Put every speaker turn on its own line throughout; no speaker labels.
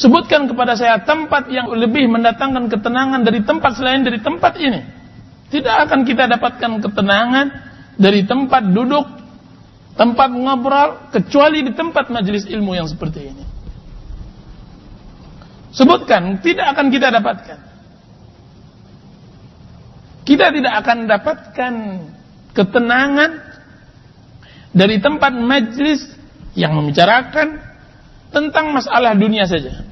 Sebutkan kepada saya tempat yang lebih mendatangkan ketenangan dari tempat selain dari tempat ini. Tidak akan kita dapatkan ketenangan dari tempat duduk, tempat ngobrol, kecuali di tempat majelis ilmu yang seperti ini. Sebutkan, tidak akan kita dapatkan. Kita tidak akan dapatkan ketenangan dari tempat majelis yang membicarakan tentang masalah dunia saja.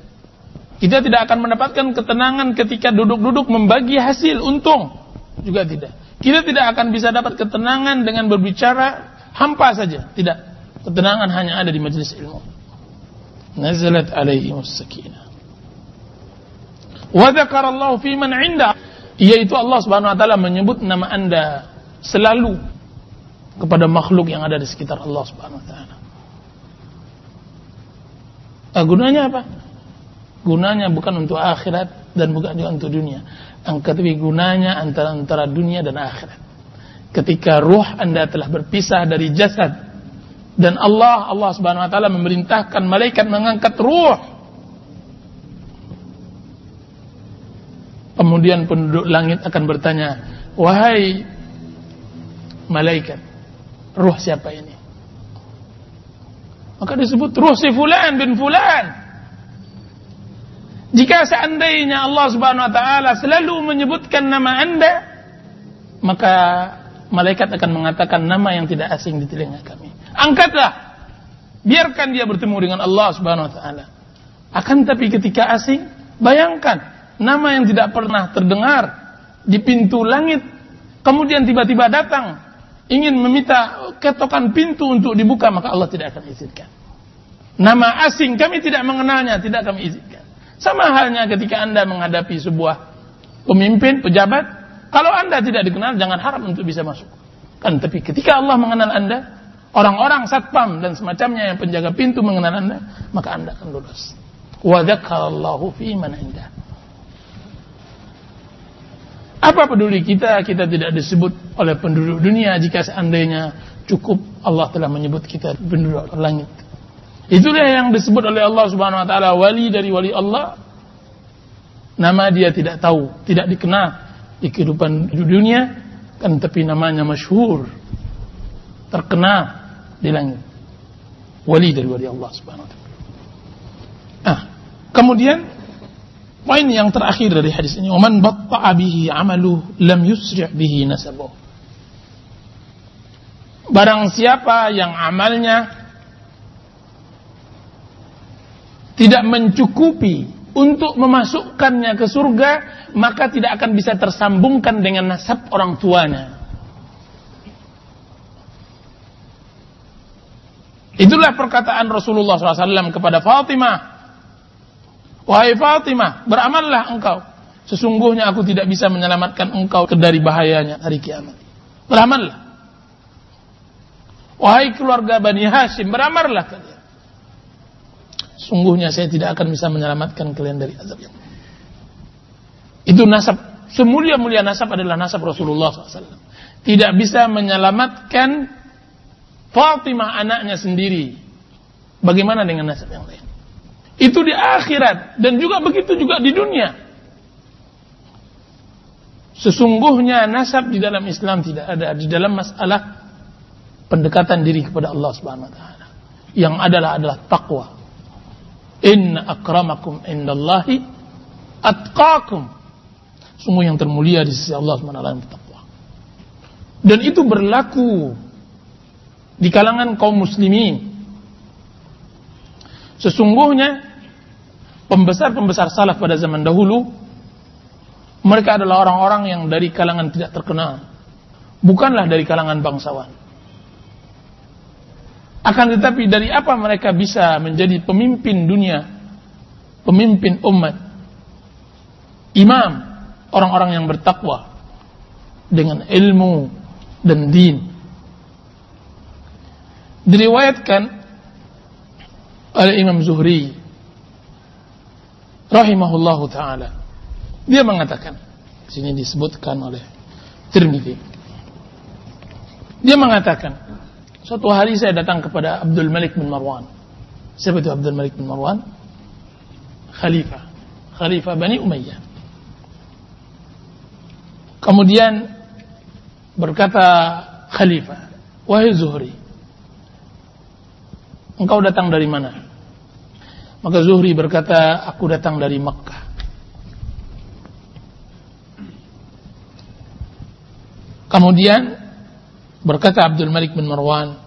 Kita tidak akan mendapatkan ketenangan ketika duduk-duduk membagi hasil untung. Juga tidak. Kita tidak akan bisa dapat ketenangan dengan berbicara hampa saja. Tidak. Ketenangan hanya ada di majelis ilmu. Nazalat alaihi sakinah. Wa dzakarallahu fi man 'inda yaitu Allah Subhanahu wa taala menyebut nama Anda selalu kepada makhluk yang ada di sekitar Allah Subhanahu wa taala. Nah, gunanya apa? Gunanya bukan untuk akhirat dan bukan juga untuk dunia. Angkat tapi gunanya antara antara dunia dan akhirat. Ketika ruh Anda telah berpisah dari jasad dan Allah Allah Subhanahu wa taala memerintahkan malaikat mengangkat ruh. Kemudian penduduk langit akan bertanya, "Wahai malaikat, ruh siapa ini?" Maka disebut ruh si fulan bin fulan. Jika seandainya Allah Subhanahu wa taala selalu menyebutkan nama Anda, maka malaikat akan mengatakan nama yang tidak asing di telinga kami. Angkatlah. Biarkan dia bertemu dengan Allah Subhanahu wa taala. Akan tapi ketika asing, bayangkan nama yang tidak pernah terdengar di pintu langit kemudian tiba-tiba datang ingin meminta ketokan pintu untuk dibuka maka Allah tidak akan izinkan. Nama asing kami tidak mengenalnya, tidak kami izinkan. Sama halnya ketika Anda menghadapi sebuah pemimpin, pejabat, kalau Anda tidak dikenal jangan harap untuk bisa masuk. Kan tapi ketika Allah mengenal Anda, orang-orang satpam dan semacamnya yang penjaga pintu mengenal Anda, maka Anda akan lulus. Wa fi man indah. Apa peduli kita, kita tidak disebut oleh penduduk dunia jika seandainya cukup Allah telah menyebut kita penduduk langit. Itulah yang disebut oleh Allah Subhanahu wa taala wali dari wali Allah. Nama dia tidak tahu, tidak dikenal di kehidupan dunia, kan tapi namanya masyhur. Terkenal di langit. Wali dari wali Allah Subhanahu wa taala. Ah, kemudian Poin yang terakhir dari hadis ini, "Waman batta'a bihi 'amaluhu lam yusri' bihi nasabuh." Barang siapa yang amalnya tidak mencukupi untuk memasukkannya ke surga, maka tidak akan bisa tersambungkan dengan nasab orang tuanya. Itulah perkataan Rasulullah SAW kepada Fatimah Wahai Fatimah, beramallah engkau. Sesungguhnya aku tidak bisa menyelamatkan engkau dari bahayanya hari kiamat. Beramallah. Wahai keluarga Bani Hashim, beramallah. Sungguhnya saya tidak akan bisa menyelamatkan kalian dari azab yang itu nasab semulia-mulia nasab adalah nasab Rasulullah SAW. Tidak bisa menyelamatkan Fatimah anaknya sendiri. Bagaimana dengan nasab yang lain? Itu di akhirat dan juga begitu juga di dunia. Sesungguhnya nasab di dalam Islam tidak ada di dalam masalah pendekatan diri kepada Allah Subhanahu wa taala. Yang adalah adalah takwa. Inna akramakum indallahi atqakum. Sungguh yang termulia di sisi Allah Subhanahu wa taala takwa. Dan itu berlaku di kalangan kaum muslimin. Sesungguhnya pembesar-pembesar salaf pada zaman dahulu mereka adalah orang-orang yang dari kalangan tidak terkenal bukanlah dari kalangan bangsawan akan tetapi dari apa mereka bisa menjadi pemimpin dunia pemimpin umat imam orang-orang yang bertakwa dengan ilmu dan din diriwayatkan oleh Imam Zuhri rahimahullahu taala. Dia mengatakan, sini disebutkan oleh Tirmidzi. Dia mengatakan, suatu hari saya datang kepada Abdul Malik bin Marwan. Siapa itu Abdul Malik bin Marwan? khalifah, khalifah Bani Umayyah. Kemudian berkata khalifah, "Wahai Zuhri, engkau datang dari mana?" Maka Zuhri berkata, "Aku datang dari Makkah." Kemudian berkata Abdul Malik bin Marwan,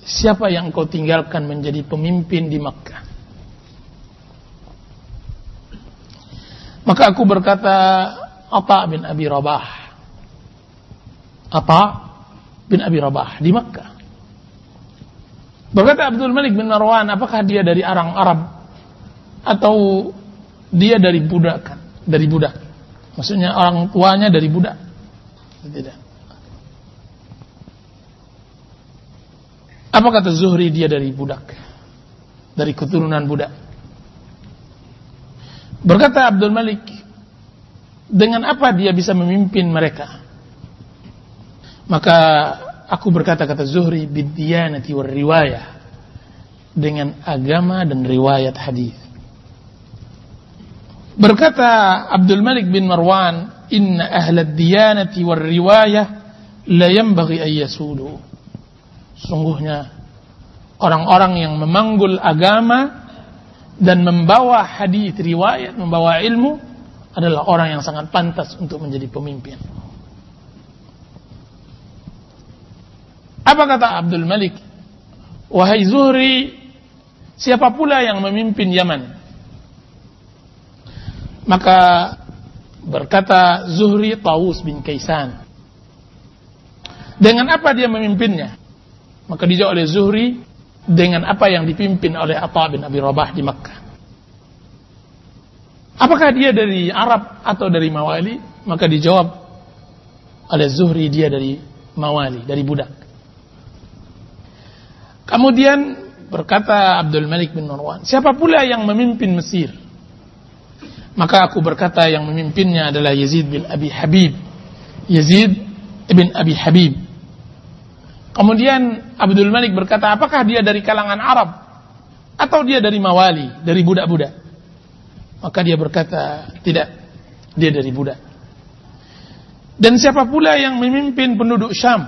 "Siapa yang engkau tinggalkan menjadi pemimpin di Makkah?" Maka aku berkata, Atta bin Abi Rabah. Atta bin Abi Rabah di Makkah. Berkata Abdul Malik bin Marwan, apakah dia dari orang Arab atau dia dari budak? Dari budak. Maksudnya orang tuanya dari budak. Tidak. Apa kata Zuhri dia dari budak? Dari keturunan budak. Berkata Abdul Malik, dengan apa dia bisa memimpin mereka? Maka aku berkata kata Zuhri bidiyanati war riwayah dengan agama dan riwayat hadis. Berkata Abdul Malik bin Marwan, "Inna ahlad diyanati war riwayah la yanbaghi an yasulu." Sungguhnya orang-orang yang memanggul agama dan membawa hadis riwayat, membawa ilmu adalah orang yang sangat pantas untuk menjadi pemimpin. Apa kata Abdul Malik? Wahai Zuhri, siapa pula yang memimpin Yaman? Maka berkata Zuhri Taus bin Kaisan. Dengan apa dia memimpinnya? Maka dijawab oleh Zuhri dengan apa yang dipimpin oleh Atta bin Abi Rabah di Makkah. Apakah dia dari Arab atau dari Mawali? Maka dijawab oleh Zuhri dia dari Mawali, dari budak. Kemudian berkata Abdul Malik bin Marwan, siapa pula yang memimpin Mesir? Maka aku berkata yang memimpinnya adalah Yazid bin Abi Habib. Yazid bin Abi Habib. Kemudian Abdul Malik berkata, apakah dia dari kalangan Arab? Atau dia dari Mawali, dari budak-budak? Maka dia berkata, tidak, dia dari budak. Dan siapa pula yang memimpin penduduk Syam?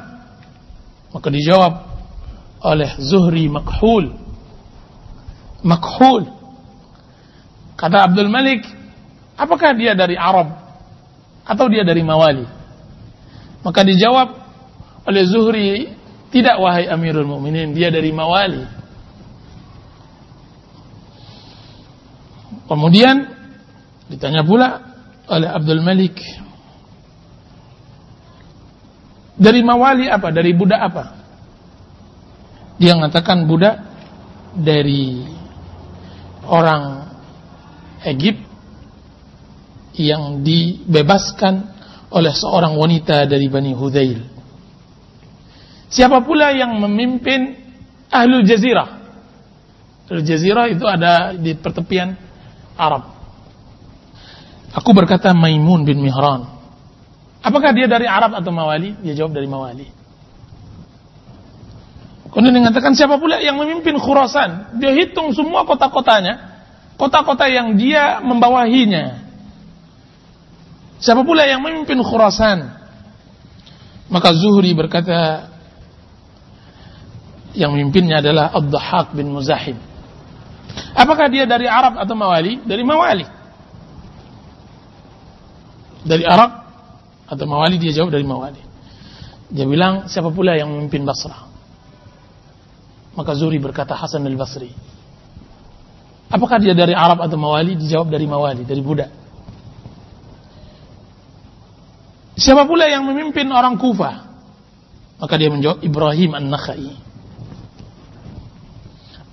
Maka dijawab oleh Zuhri Makhul. Makhul. Kata Abdul Malik, apakah dia dari Arab atau dia dari Mawali? Maka dijawab oleh Zuhri, tidak wahai Amirul Mukminin, dia dari Mawali. Kemudian ditanya pula oleh Abdul Malik dari mawali apa? Dari budak apa? Dia mengatakan budak dari orang Egypt yang dibebaskan oleh seorang wanita dari Bani Hudayl. Siapa pula yang memimpin Ahlul Jazirah? Ahlul Jazirah itu ada di pertepian Arab. Aku berkata Maimun bin Mihran. Apakah dia dari Arab atau Mawali? Dia jawab dari Mawali. Kemudian mengatakan siapa pula yang memimpin Khurasan? Dia hitung semua kota-kotanya, kota-kota yang dia membawahinya. Siapa pula yang memimpin Khurasan? Maka Zuhri berkata yang memimpinnya adalah Abdahak bin Muzahim. Apakah dia dari Arab atau Mawali? Dari Mawali. Dari Arab atau Mawali dia jawab dari Mawali. Dia bilang siapa pula yang memimpin Basrah? Maka Zuri berkata Hasan al-Basri. Apakah dia dari Arab atau Mawali? Dijawab dari Mawali, dari budak. Siapa pula yang memimpin orang Kufah? Maka dia menjawab Ibrahim An-Nakhai.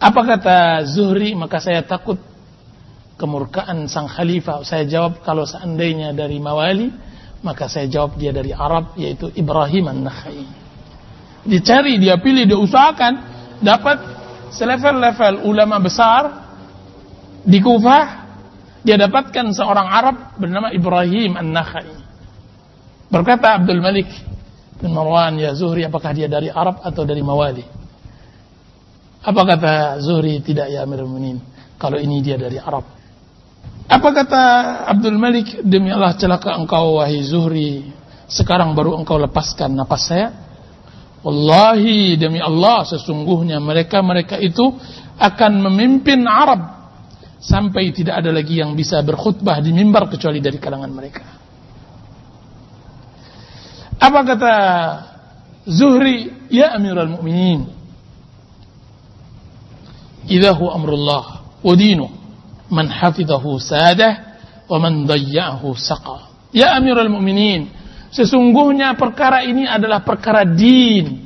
Apa kata Zuhri? Maka saya takut kemurkaan sang khalifah. Saya jawab kalau seandainya dari Mawali, maka saya jawab dia dari Arab, yaitu Ibrahim An-Nakhai. Dicari, dia pilih, dia usahakan, dapat selevel-level ulama besar di Kufah, dia dapatkan seorang Arab bernama Ibrahim An-Nakhai. Berkata Abdul Malik bin Marwan, ya Zuhri, apakah dia dari Arab atau dari Mawali? Apa kata Zuhri? Tidak ya Amirul Mu'minin. Kalau ini dia dari Arab. Apa kata Abdul Malik demi Allah celaka engkau wahai Zuhri sekarang baru engkau lepaskan napas saya Wallahi demi Allah sesungguhnya mereka-mereka itu akan memimpin Arab sampai tidak ada lagi yang bisa berkhutbah di mimbar kecuali dari kalangan mereka. Apa kata Zuhri, ya Amirul Mukminin, idza huwa amrullah wa dinu man hafizahu sadah wa man dayya'ahu saqa. Ya Amirul Mukminin, sesungguhnya perkara ini adalah perkara din.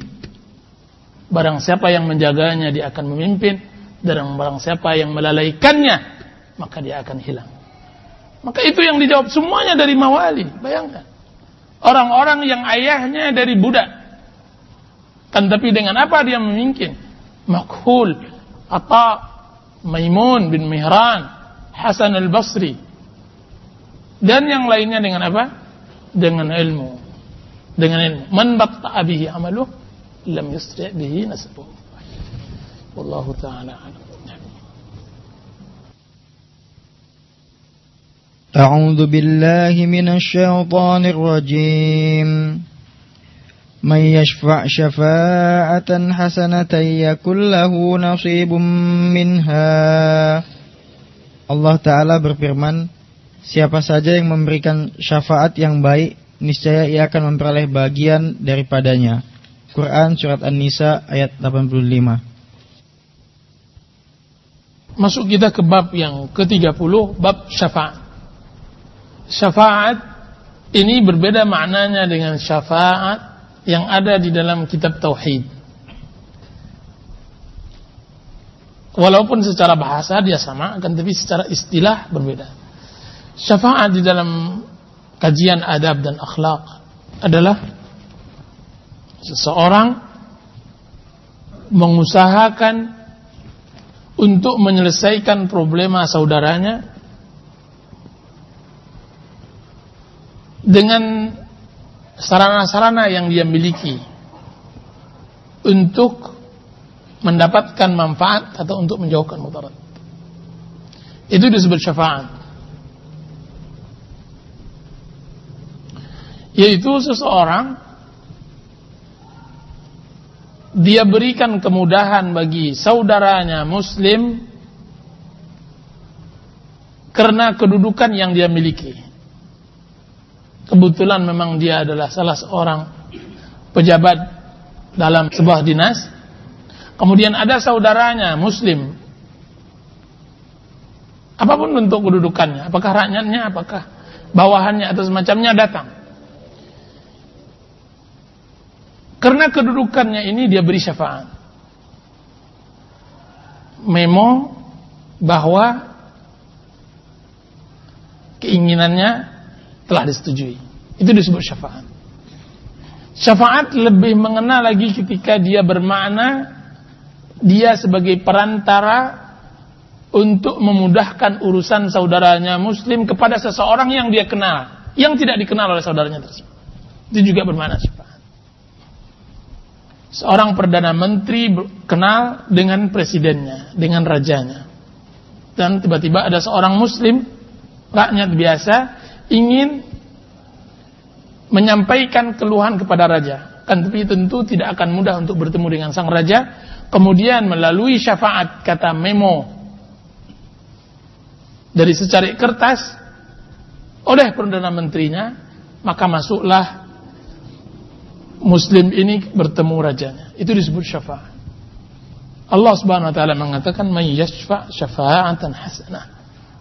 Barang siapa yang menjaganya dia akan memimpin dan barang siapa yang melalaikannya maka dia akan hilang. Maka itu yang dijawab semuanya dari mawali. Bayangkan. Orang-orang yang ayahnya dari budak. Kan tapi dengan apa dia memimpin? Makhul, Atta, Maimun bin Mihran, Hasan al-Basri. Dan yang lainnya dengan apa? Dengan ilmu. Dengan ilmu. Man batta'a bihi amaluh, lam yusri' bihi nasabuh. والله تعالى أعلم
أعوذ بالله من الشيطان الرجيم من يشفع شفاعة حسنة يكن له نصيب منها Allah Ta'ala berfirman Siapa saja yang memberikan syafaat yang baik Niscaya ia akan memperoleh bagian daripadanya Quran Surat An-Nisa ayat 85
masuk kita ke bab yang ke-30 bab syafaat. Syafaat ini berbeda maknanya dengan syafaat yang ada di dalam kitab tauhid. Walaupun secara bahasa dia sama, akan tapi secara istilah berbeda. Syafaat di dalam kajian adab dan akhlak adalah seseorang mengusahakan untuk menyelesaikan problema saudaranya dengan sarana-sarana yang dia miliki untuk mendapatkan manfaat atau untuk menjauhkan mudarat. Itu disebut syafaat. Yaitu seseorang dia berikan kemudahan bagi saudaranya muslim karena kedudukan yang dia miliki. Kebetulan memang dia adalah salah seorang pejabat dalam sebuah dinas. Kemudian ada saudaranya muslim. Apa pun bentuk kedudukannya, apakah rakyatnya, apakah bawahannya atau semacamnya datang. Karena kedudukannya ini dia beri syafaat. Memo bahwa keinginannya telah disetujui. Itu disebut syafaat. Syafaat lebih mengenal lagi ketika dia bermakna dia sebagai perantara untuk memudahkan urusan saudaranya muslim kepada seseorang yang dia kenal, yang tidak dikenal oleh saudaranya tersebut. Itu juga bermakna syafaat seorang perdana menteri kenal dengan presidennya, dengan rajanya. Dan tiba-tiba ada seorang muslim, rakyat biasa, ingin menyampaikan keluhan kepada raja. Kan tapi tentu tidak akan mudah untuk bertemu dengan sang raja. Kemudian melalui syafaat kata memo dari secarik kertas oleh perdana menterinya, maka masuklah muslim ini bertemu rajanya. Itu disebut syafaat. Allah Subhanahu wa taala mengatakan may yashfa syafa'atan hasanah.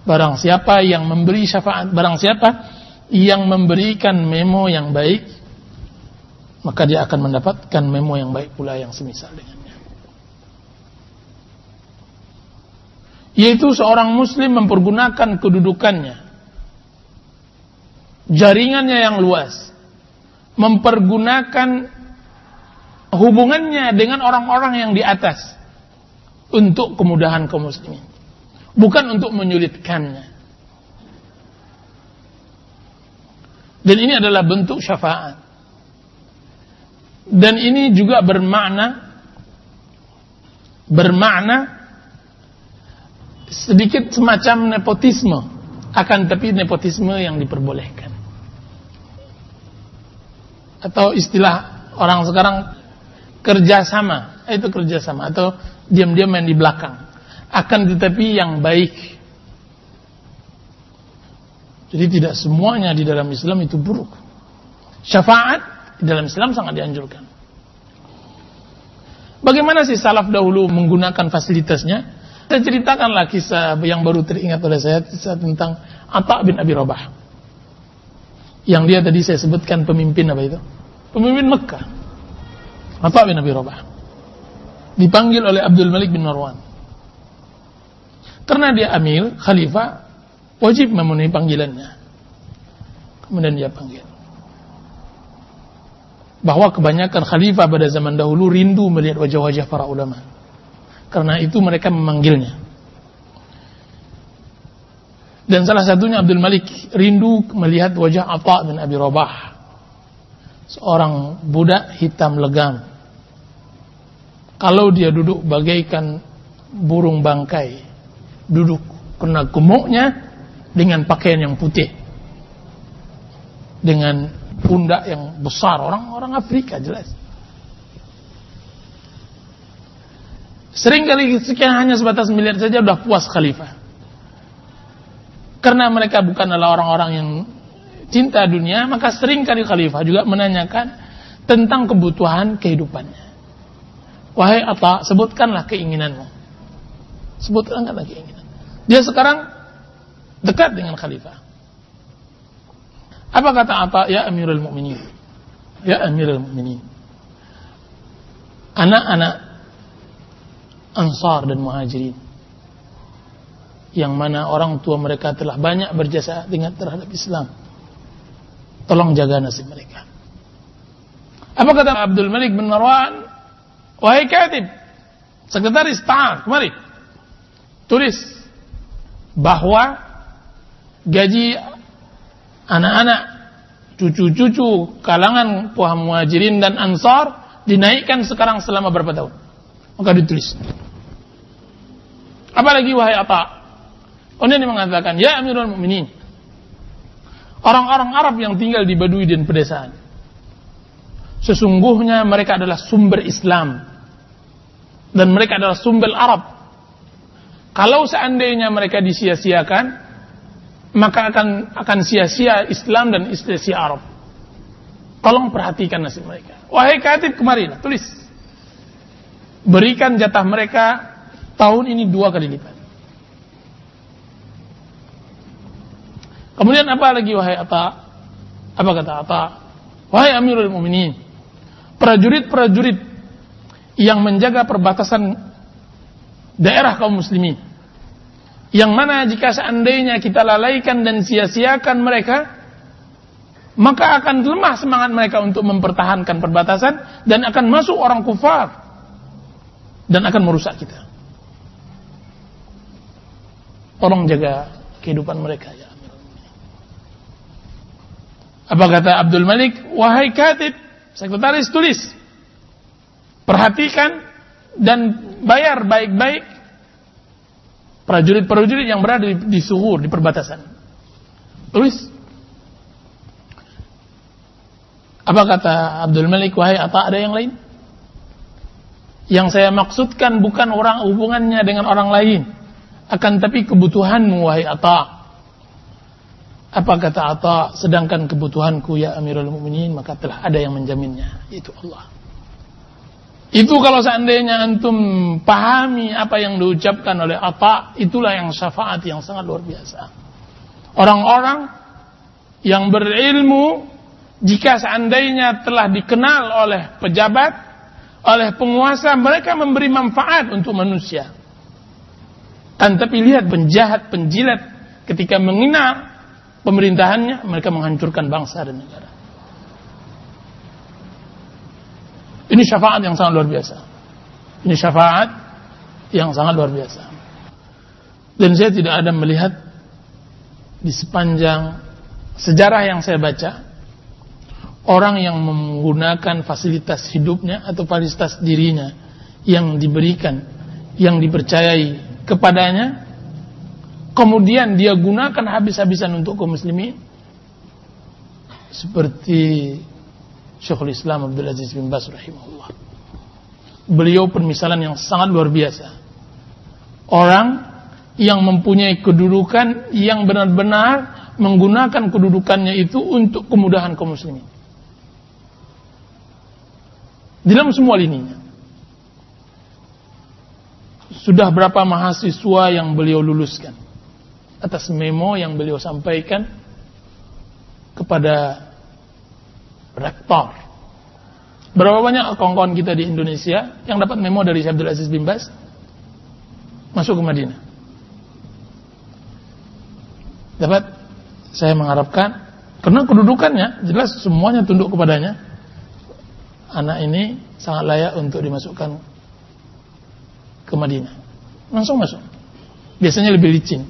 Barang siapa yang memberi syafaat, barang siapa yang memberikan memo yang baik, maka dia akan mendapatkan memo yang baik pula yang semisal dengannya. Yaitu seorang muslim mempergunakan kedudukannya, jaringannya yang luas, mempergunakan hubungannya dengan orang-orang yang di atas untuk kemudahan kaum muslimin bukan untuk menyulitkannya. Dan ini adalah bentuk syafaat. Dan ini juga bermakna bermakna sedikit semacam nepotisme. Akan tapi nepotisme yang diperbolehkan. Atau istilah orang sekarang kerjasama, itu kerjasama. Atau diam-diam main di belakang. Akan tetapi yang baik. Jadi tidak semuanya di dalam Islam itu buruk. Syafaat di dalam Islam sangat dianjurkan. Bagaimana sih salaf dahulu menggunakan fasilitasnya? Saya ceritakanlah kisah yang baru teringat oleh saya kisah tentang Atta bin Abi Rabah. Yang dia tadi saya sebutkan pemimpin apa itu? Pemimpin Mekah. Atta bin Abi Rabah. Dipanggil oleh Abdul Malik bin Marwan. Karena dia amil, khalifah, wajib memenuhi panggilannya. Kemudian dia panggil bahwa kebanyakan khalifah pada zaman dahulu rindu melihat wajah-wajah para ulama. Karena itu mereka memanggilnya. Dan salah satunya Abdul Malik rindu melihat wajah Atta bin Abi Rabah. Seorang budak hitam legam. Kalau dia duduk bagaikan burung bangkai, duduk kena gemuknya dengan pakaian yang putih. Dengan pundak yang besar orang-orang Afrika jelas. Sering kali sekian hanya sebatas melihat saja sudah puas khalifah. Karena mereka bukan adalah orang-orang yang cinta dunia, maka sering kali khalifah juga menanyakan tentang kebutuhan kehidupannya. Wahai Atta, sebutkanlah keinginanmu. Sebutkanlah keinginan. Dia sekarang dekat dengan khalifah. Apa kata apa? Ya Amirul Mukminin. Ya Amirul Mukminin. Anak-anak Ansar dan Muhajirin yang mana orang tua mereka telah banyak berjasa dengan terhadap Islam. Tolong jaga nasib mereka. Apa kata Abdul Malik bin Marwan? Wahai katib, sekretaris ta'al, kemari. Tulis bahwa gaji anak-anak, cucu-cucu kalangan puah muhajirin dan ansar dinaikkan sekarang selama berapa tahun? Maka ditulis. Apalagi wahai apa? Kemudian dia mengatakan, Ya Amirul Mukminin, orang-orang Arab yang tinggal di Badui dan pedesaan, sesungguhnya mereka adalah sumber Islam dan mereka adalah sumber Arab. Kalau seandainya mereka disia-siakan, maka akan akan sia-sia Islam dan sia-sia Arab. Tolong perhatikan nasib mereka. Wahai katib kemarin, tulis. Berikan jatah mereka tahun ini dua kali lipat. Kemudian apa lagi wahai Atta? Apa kata Atta? Wahai Amirul Muminin, prajurit-prajurit yang menjaga perbatasan daerah kaum muslimin yang mana jika seandainya kita lalaikan dan sia-siakan mereka, maka akan lemah semangat mereka untuk mempertahankan perbatasan dan akan masuk orang kufar dan akan merusak kita. Tolong jaga kehidupan mereka ya Apa kata Abdul Malik? Wahai katib, sekretaris tulis. Perhatikan dan bayar baik-baik prajurit-prajurit yang berada di, di suhur, di perbatasan. Tulis. Apa kata Abdul Malik, wahai Atta, ada yang lain? Yang saya maksudkan bukan orang hubungannya dengan orang lain. Akan tapi kebutuhanmu, wahai Atta. Apa kata Atta, sedangkan kebutuhanku ya Amirul Mukminin maka telah ada yang menjaminnya, yaitu Allah. Itu kalau seandainya antum pahami apa yang diucapkan oleh apa, itulah yang syafaat yang sangat luar biasa. Orang-orang yang berilmu jika seandainya telah dikenal oleh pejabat, oleh penguasa, mereka memberi manfaat untuk manusia. Kan tapi lihat penjahat, penjilat ketika menghina pemerintahannya, mereka menghancurkan bangsa dan negara. Ini syafaat yang sangat luar biasa. Ini syafaat yang sangat luar biasa. Dan saya tidak ada melihat di sepanjang sejarah yang saya baca orang yang menggunakan fasilitas hidupnya atau fasilitas dirinya yang diberikan, yang dipercayai kepadanya kemudian dia gunakan habis-habisan untuk kaum muslimin seperti Syekhul Islam Abdul Aziz bin Bas rahimahullah. Beliau permisalan yang sangat luar biasa. Orang yang mempunyai kedudukan yang benar-benar menggunakan kedudukannya itu untuk kemudahan kaum muslimin. Dalam semua lininya. Sudah berapa mahasiswa yang beliau luluskan atas memo yang beliau sampaikan kepada rektor. Berapa banyak kawan-kawan kita di Indonesia yang dapat memo dari Syekh Aziz bin Bas masuk ke Madinah? Dapat saya mengharapkan karena kedudukannya jelas semuanya tunduk kepadanya. Anak ini sangat layak untuk dimasukkan ke Madinah. Langsung masuk. Biasanya lebih licin.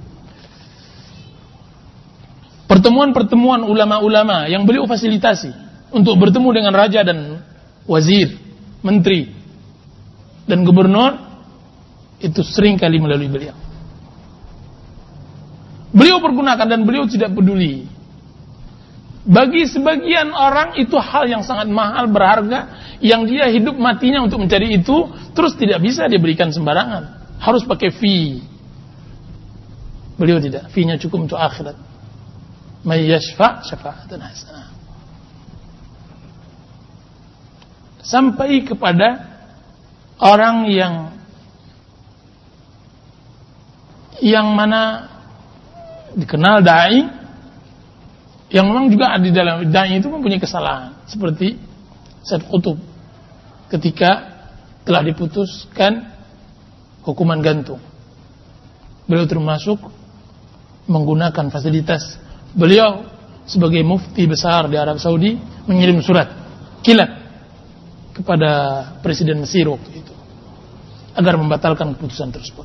Pertemuan-pertemuan ulama-ulama yang beliau fasilitasi untuk bertemu dengan raja dan wazir, menteri, dan gubernur itu sering kali melalui beliau. Beliau pergunakan dan beliau tidak peduli. Bagi sebagian orang itu hal yang sangat mahal, berharga, yang dia hidup matinya untuk mencari itu, terus tidak bisa dia berikan sembarangan. Harus pakai fee. Beliau tidak, fee-nya cukup untuk akhirat. May yashfa' syafa'atan hasanah. Sampai kepada orang yang yang mana dikenal dai yang memang juga di dalam dai itu mempunyai kesalahan seperti Said Qutub ketika telah diputuskan hukuman gantung. Beliau termasuk menggunakan fasilitas. Beliau sebagai mufti besar di Arab Saudi mengirim surat kilat kepada Presiden Mesir waktu itu agar membatalkan keputusan tersebut.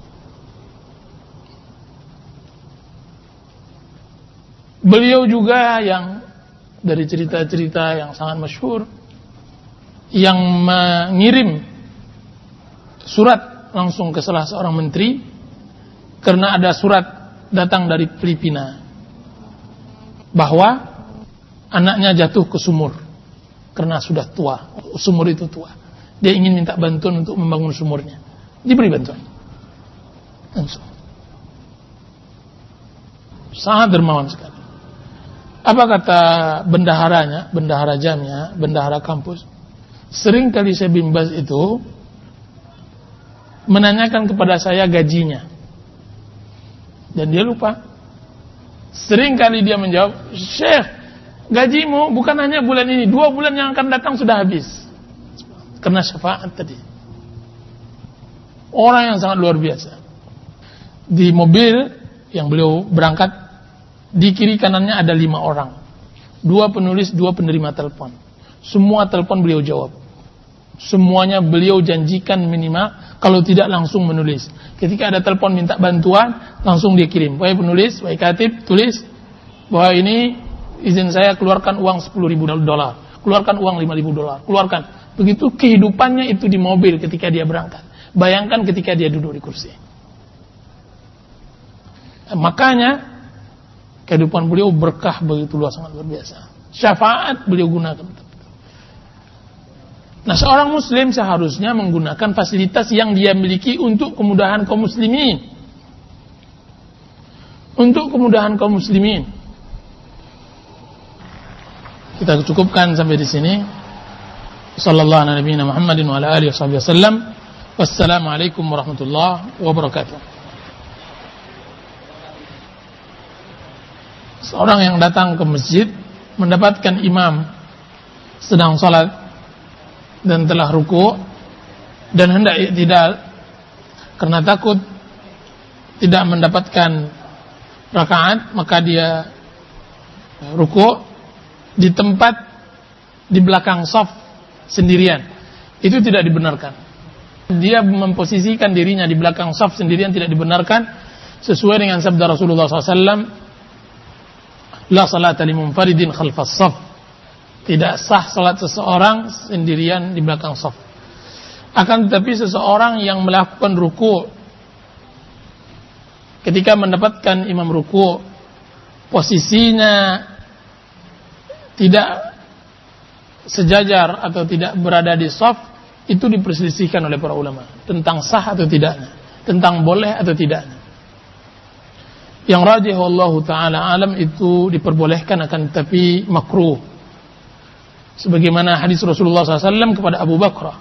Beliau juga yang dari cerita-cerita yang sangat masyhur yang mengirim surat langsung ke salah seorang menteri karena ada surat datang dari Filipina bahwa anaknya jatuh ke sumur karena sudah tua, sumur itu tua. Dia ingin minta bantuan untuk membangun sumurnya. Diberi bantuan. Langsung. Sangat dermawan sekali. Apa kata bendaharanya, bendahara jamnya, bendahara kampus? Sering kali saya bimbas itu menanyakan kepada saya gajinya. Dan dia lupa. Sering kali dia menjawab, Syekh, gajimu bukan hanya bulan ini, dua bulan yang akan datang sudah habis. Karena syafaat tadi. Orang yang sangat luar biasa. Di mobil yang beliau berangkat, di kiri kanannya ada lima orang. Dua penulis, dua penerima telepon. Semua telepon beliau jawab. Semuanya beliau janjikan minimal, kalau tidak langsung menulis. Ketika ada telepon minta bantuan, langsung dia kirim. Wahai penulis, wahai katib, tulis bahwa ini izin saya keluarkan uang 10 ribu dolar, keluarkan uang 5 ribu dolar, keluarkan. Begitu kehidupannya itu di mobil ketika dia berangkat. Bayangkan ketika dia duduk di kursi. Makanya kehidupan beliau berkah begitu luas sangat luar biasa. Syafaat beliau gunakan. Nah seorang muslim seharusnya menggunakan fasilitas yang dia miliki untuk kemudahan kaum muslimin. Untuk kemudahan kaum muslimin. Kita cukupkan sampai di sini. Sallallahu alaihi Muhammadin wa alihi wasallam. Wassalamualaikum warahmatullahi wabarakatuh. Seorang yang datang ke masjid mendapatkan imam sedang sholat dan telah ruku dan hendak tidak karena takut tidak mendapatkan rakaat maka dia ruku di tempat di belakang soft sendirian. Itu tidak dibenarkan. Dia memposisikan dirinya di belakang soft sendirian tidak dibenarkan sesuai dengan sabda Rasulullah SAW. La salata li munfaridin khalfas soft. Tidak sah salat seseorang sendirian di belakang soft. Akan tetapi seseorang yang melakukan ruku ketika mendapatkan imam ruku posisinya tidak sejajar atau tidak berada di soft itu diperselisihkan oleh para ulama tentang sah atau tidaknya, tentang boleh atau tidaknya. Yang rajih Allah taala alam itu diperbolehkan akan tapi makruh. Sebagaimana hadis Rasulullah SAW kepada Abu Bakar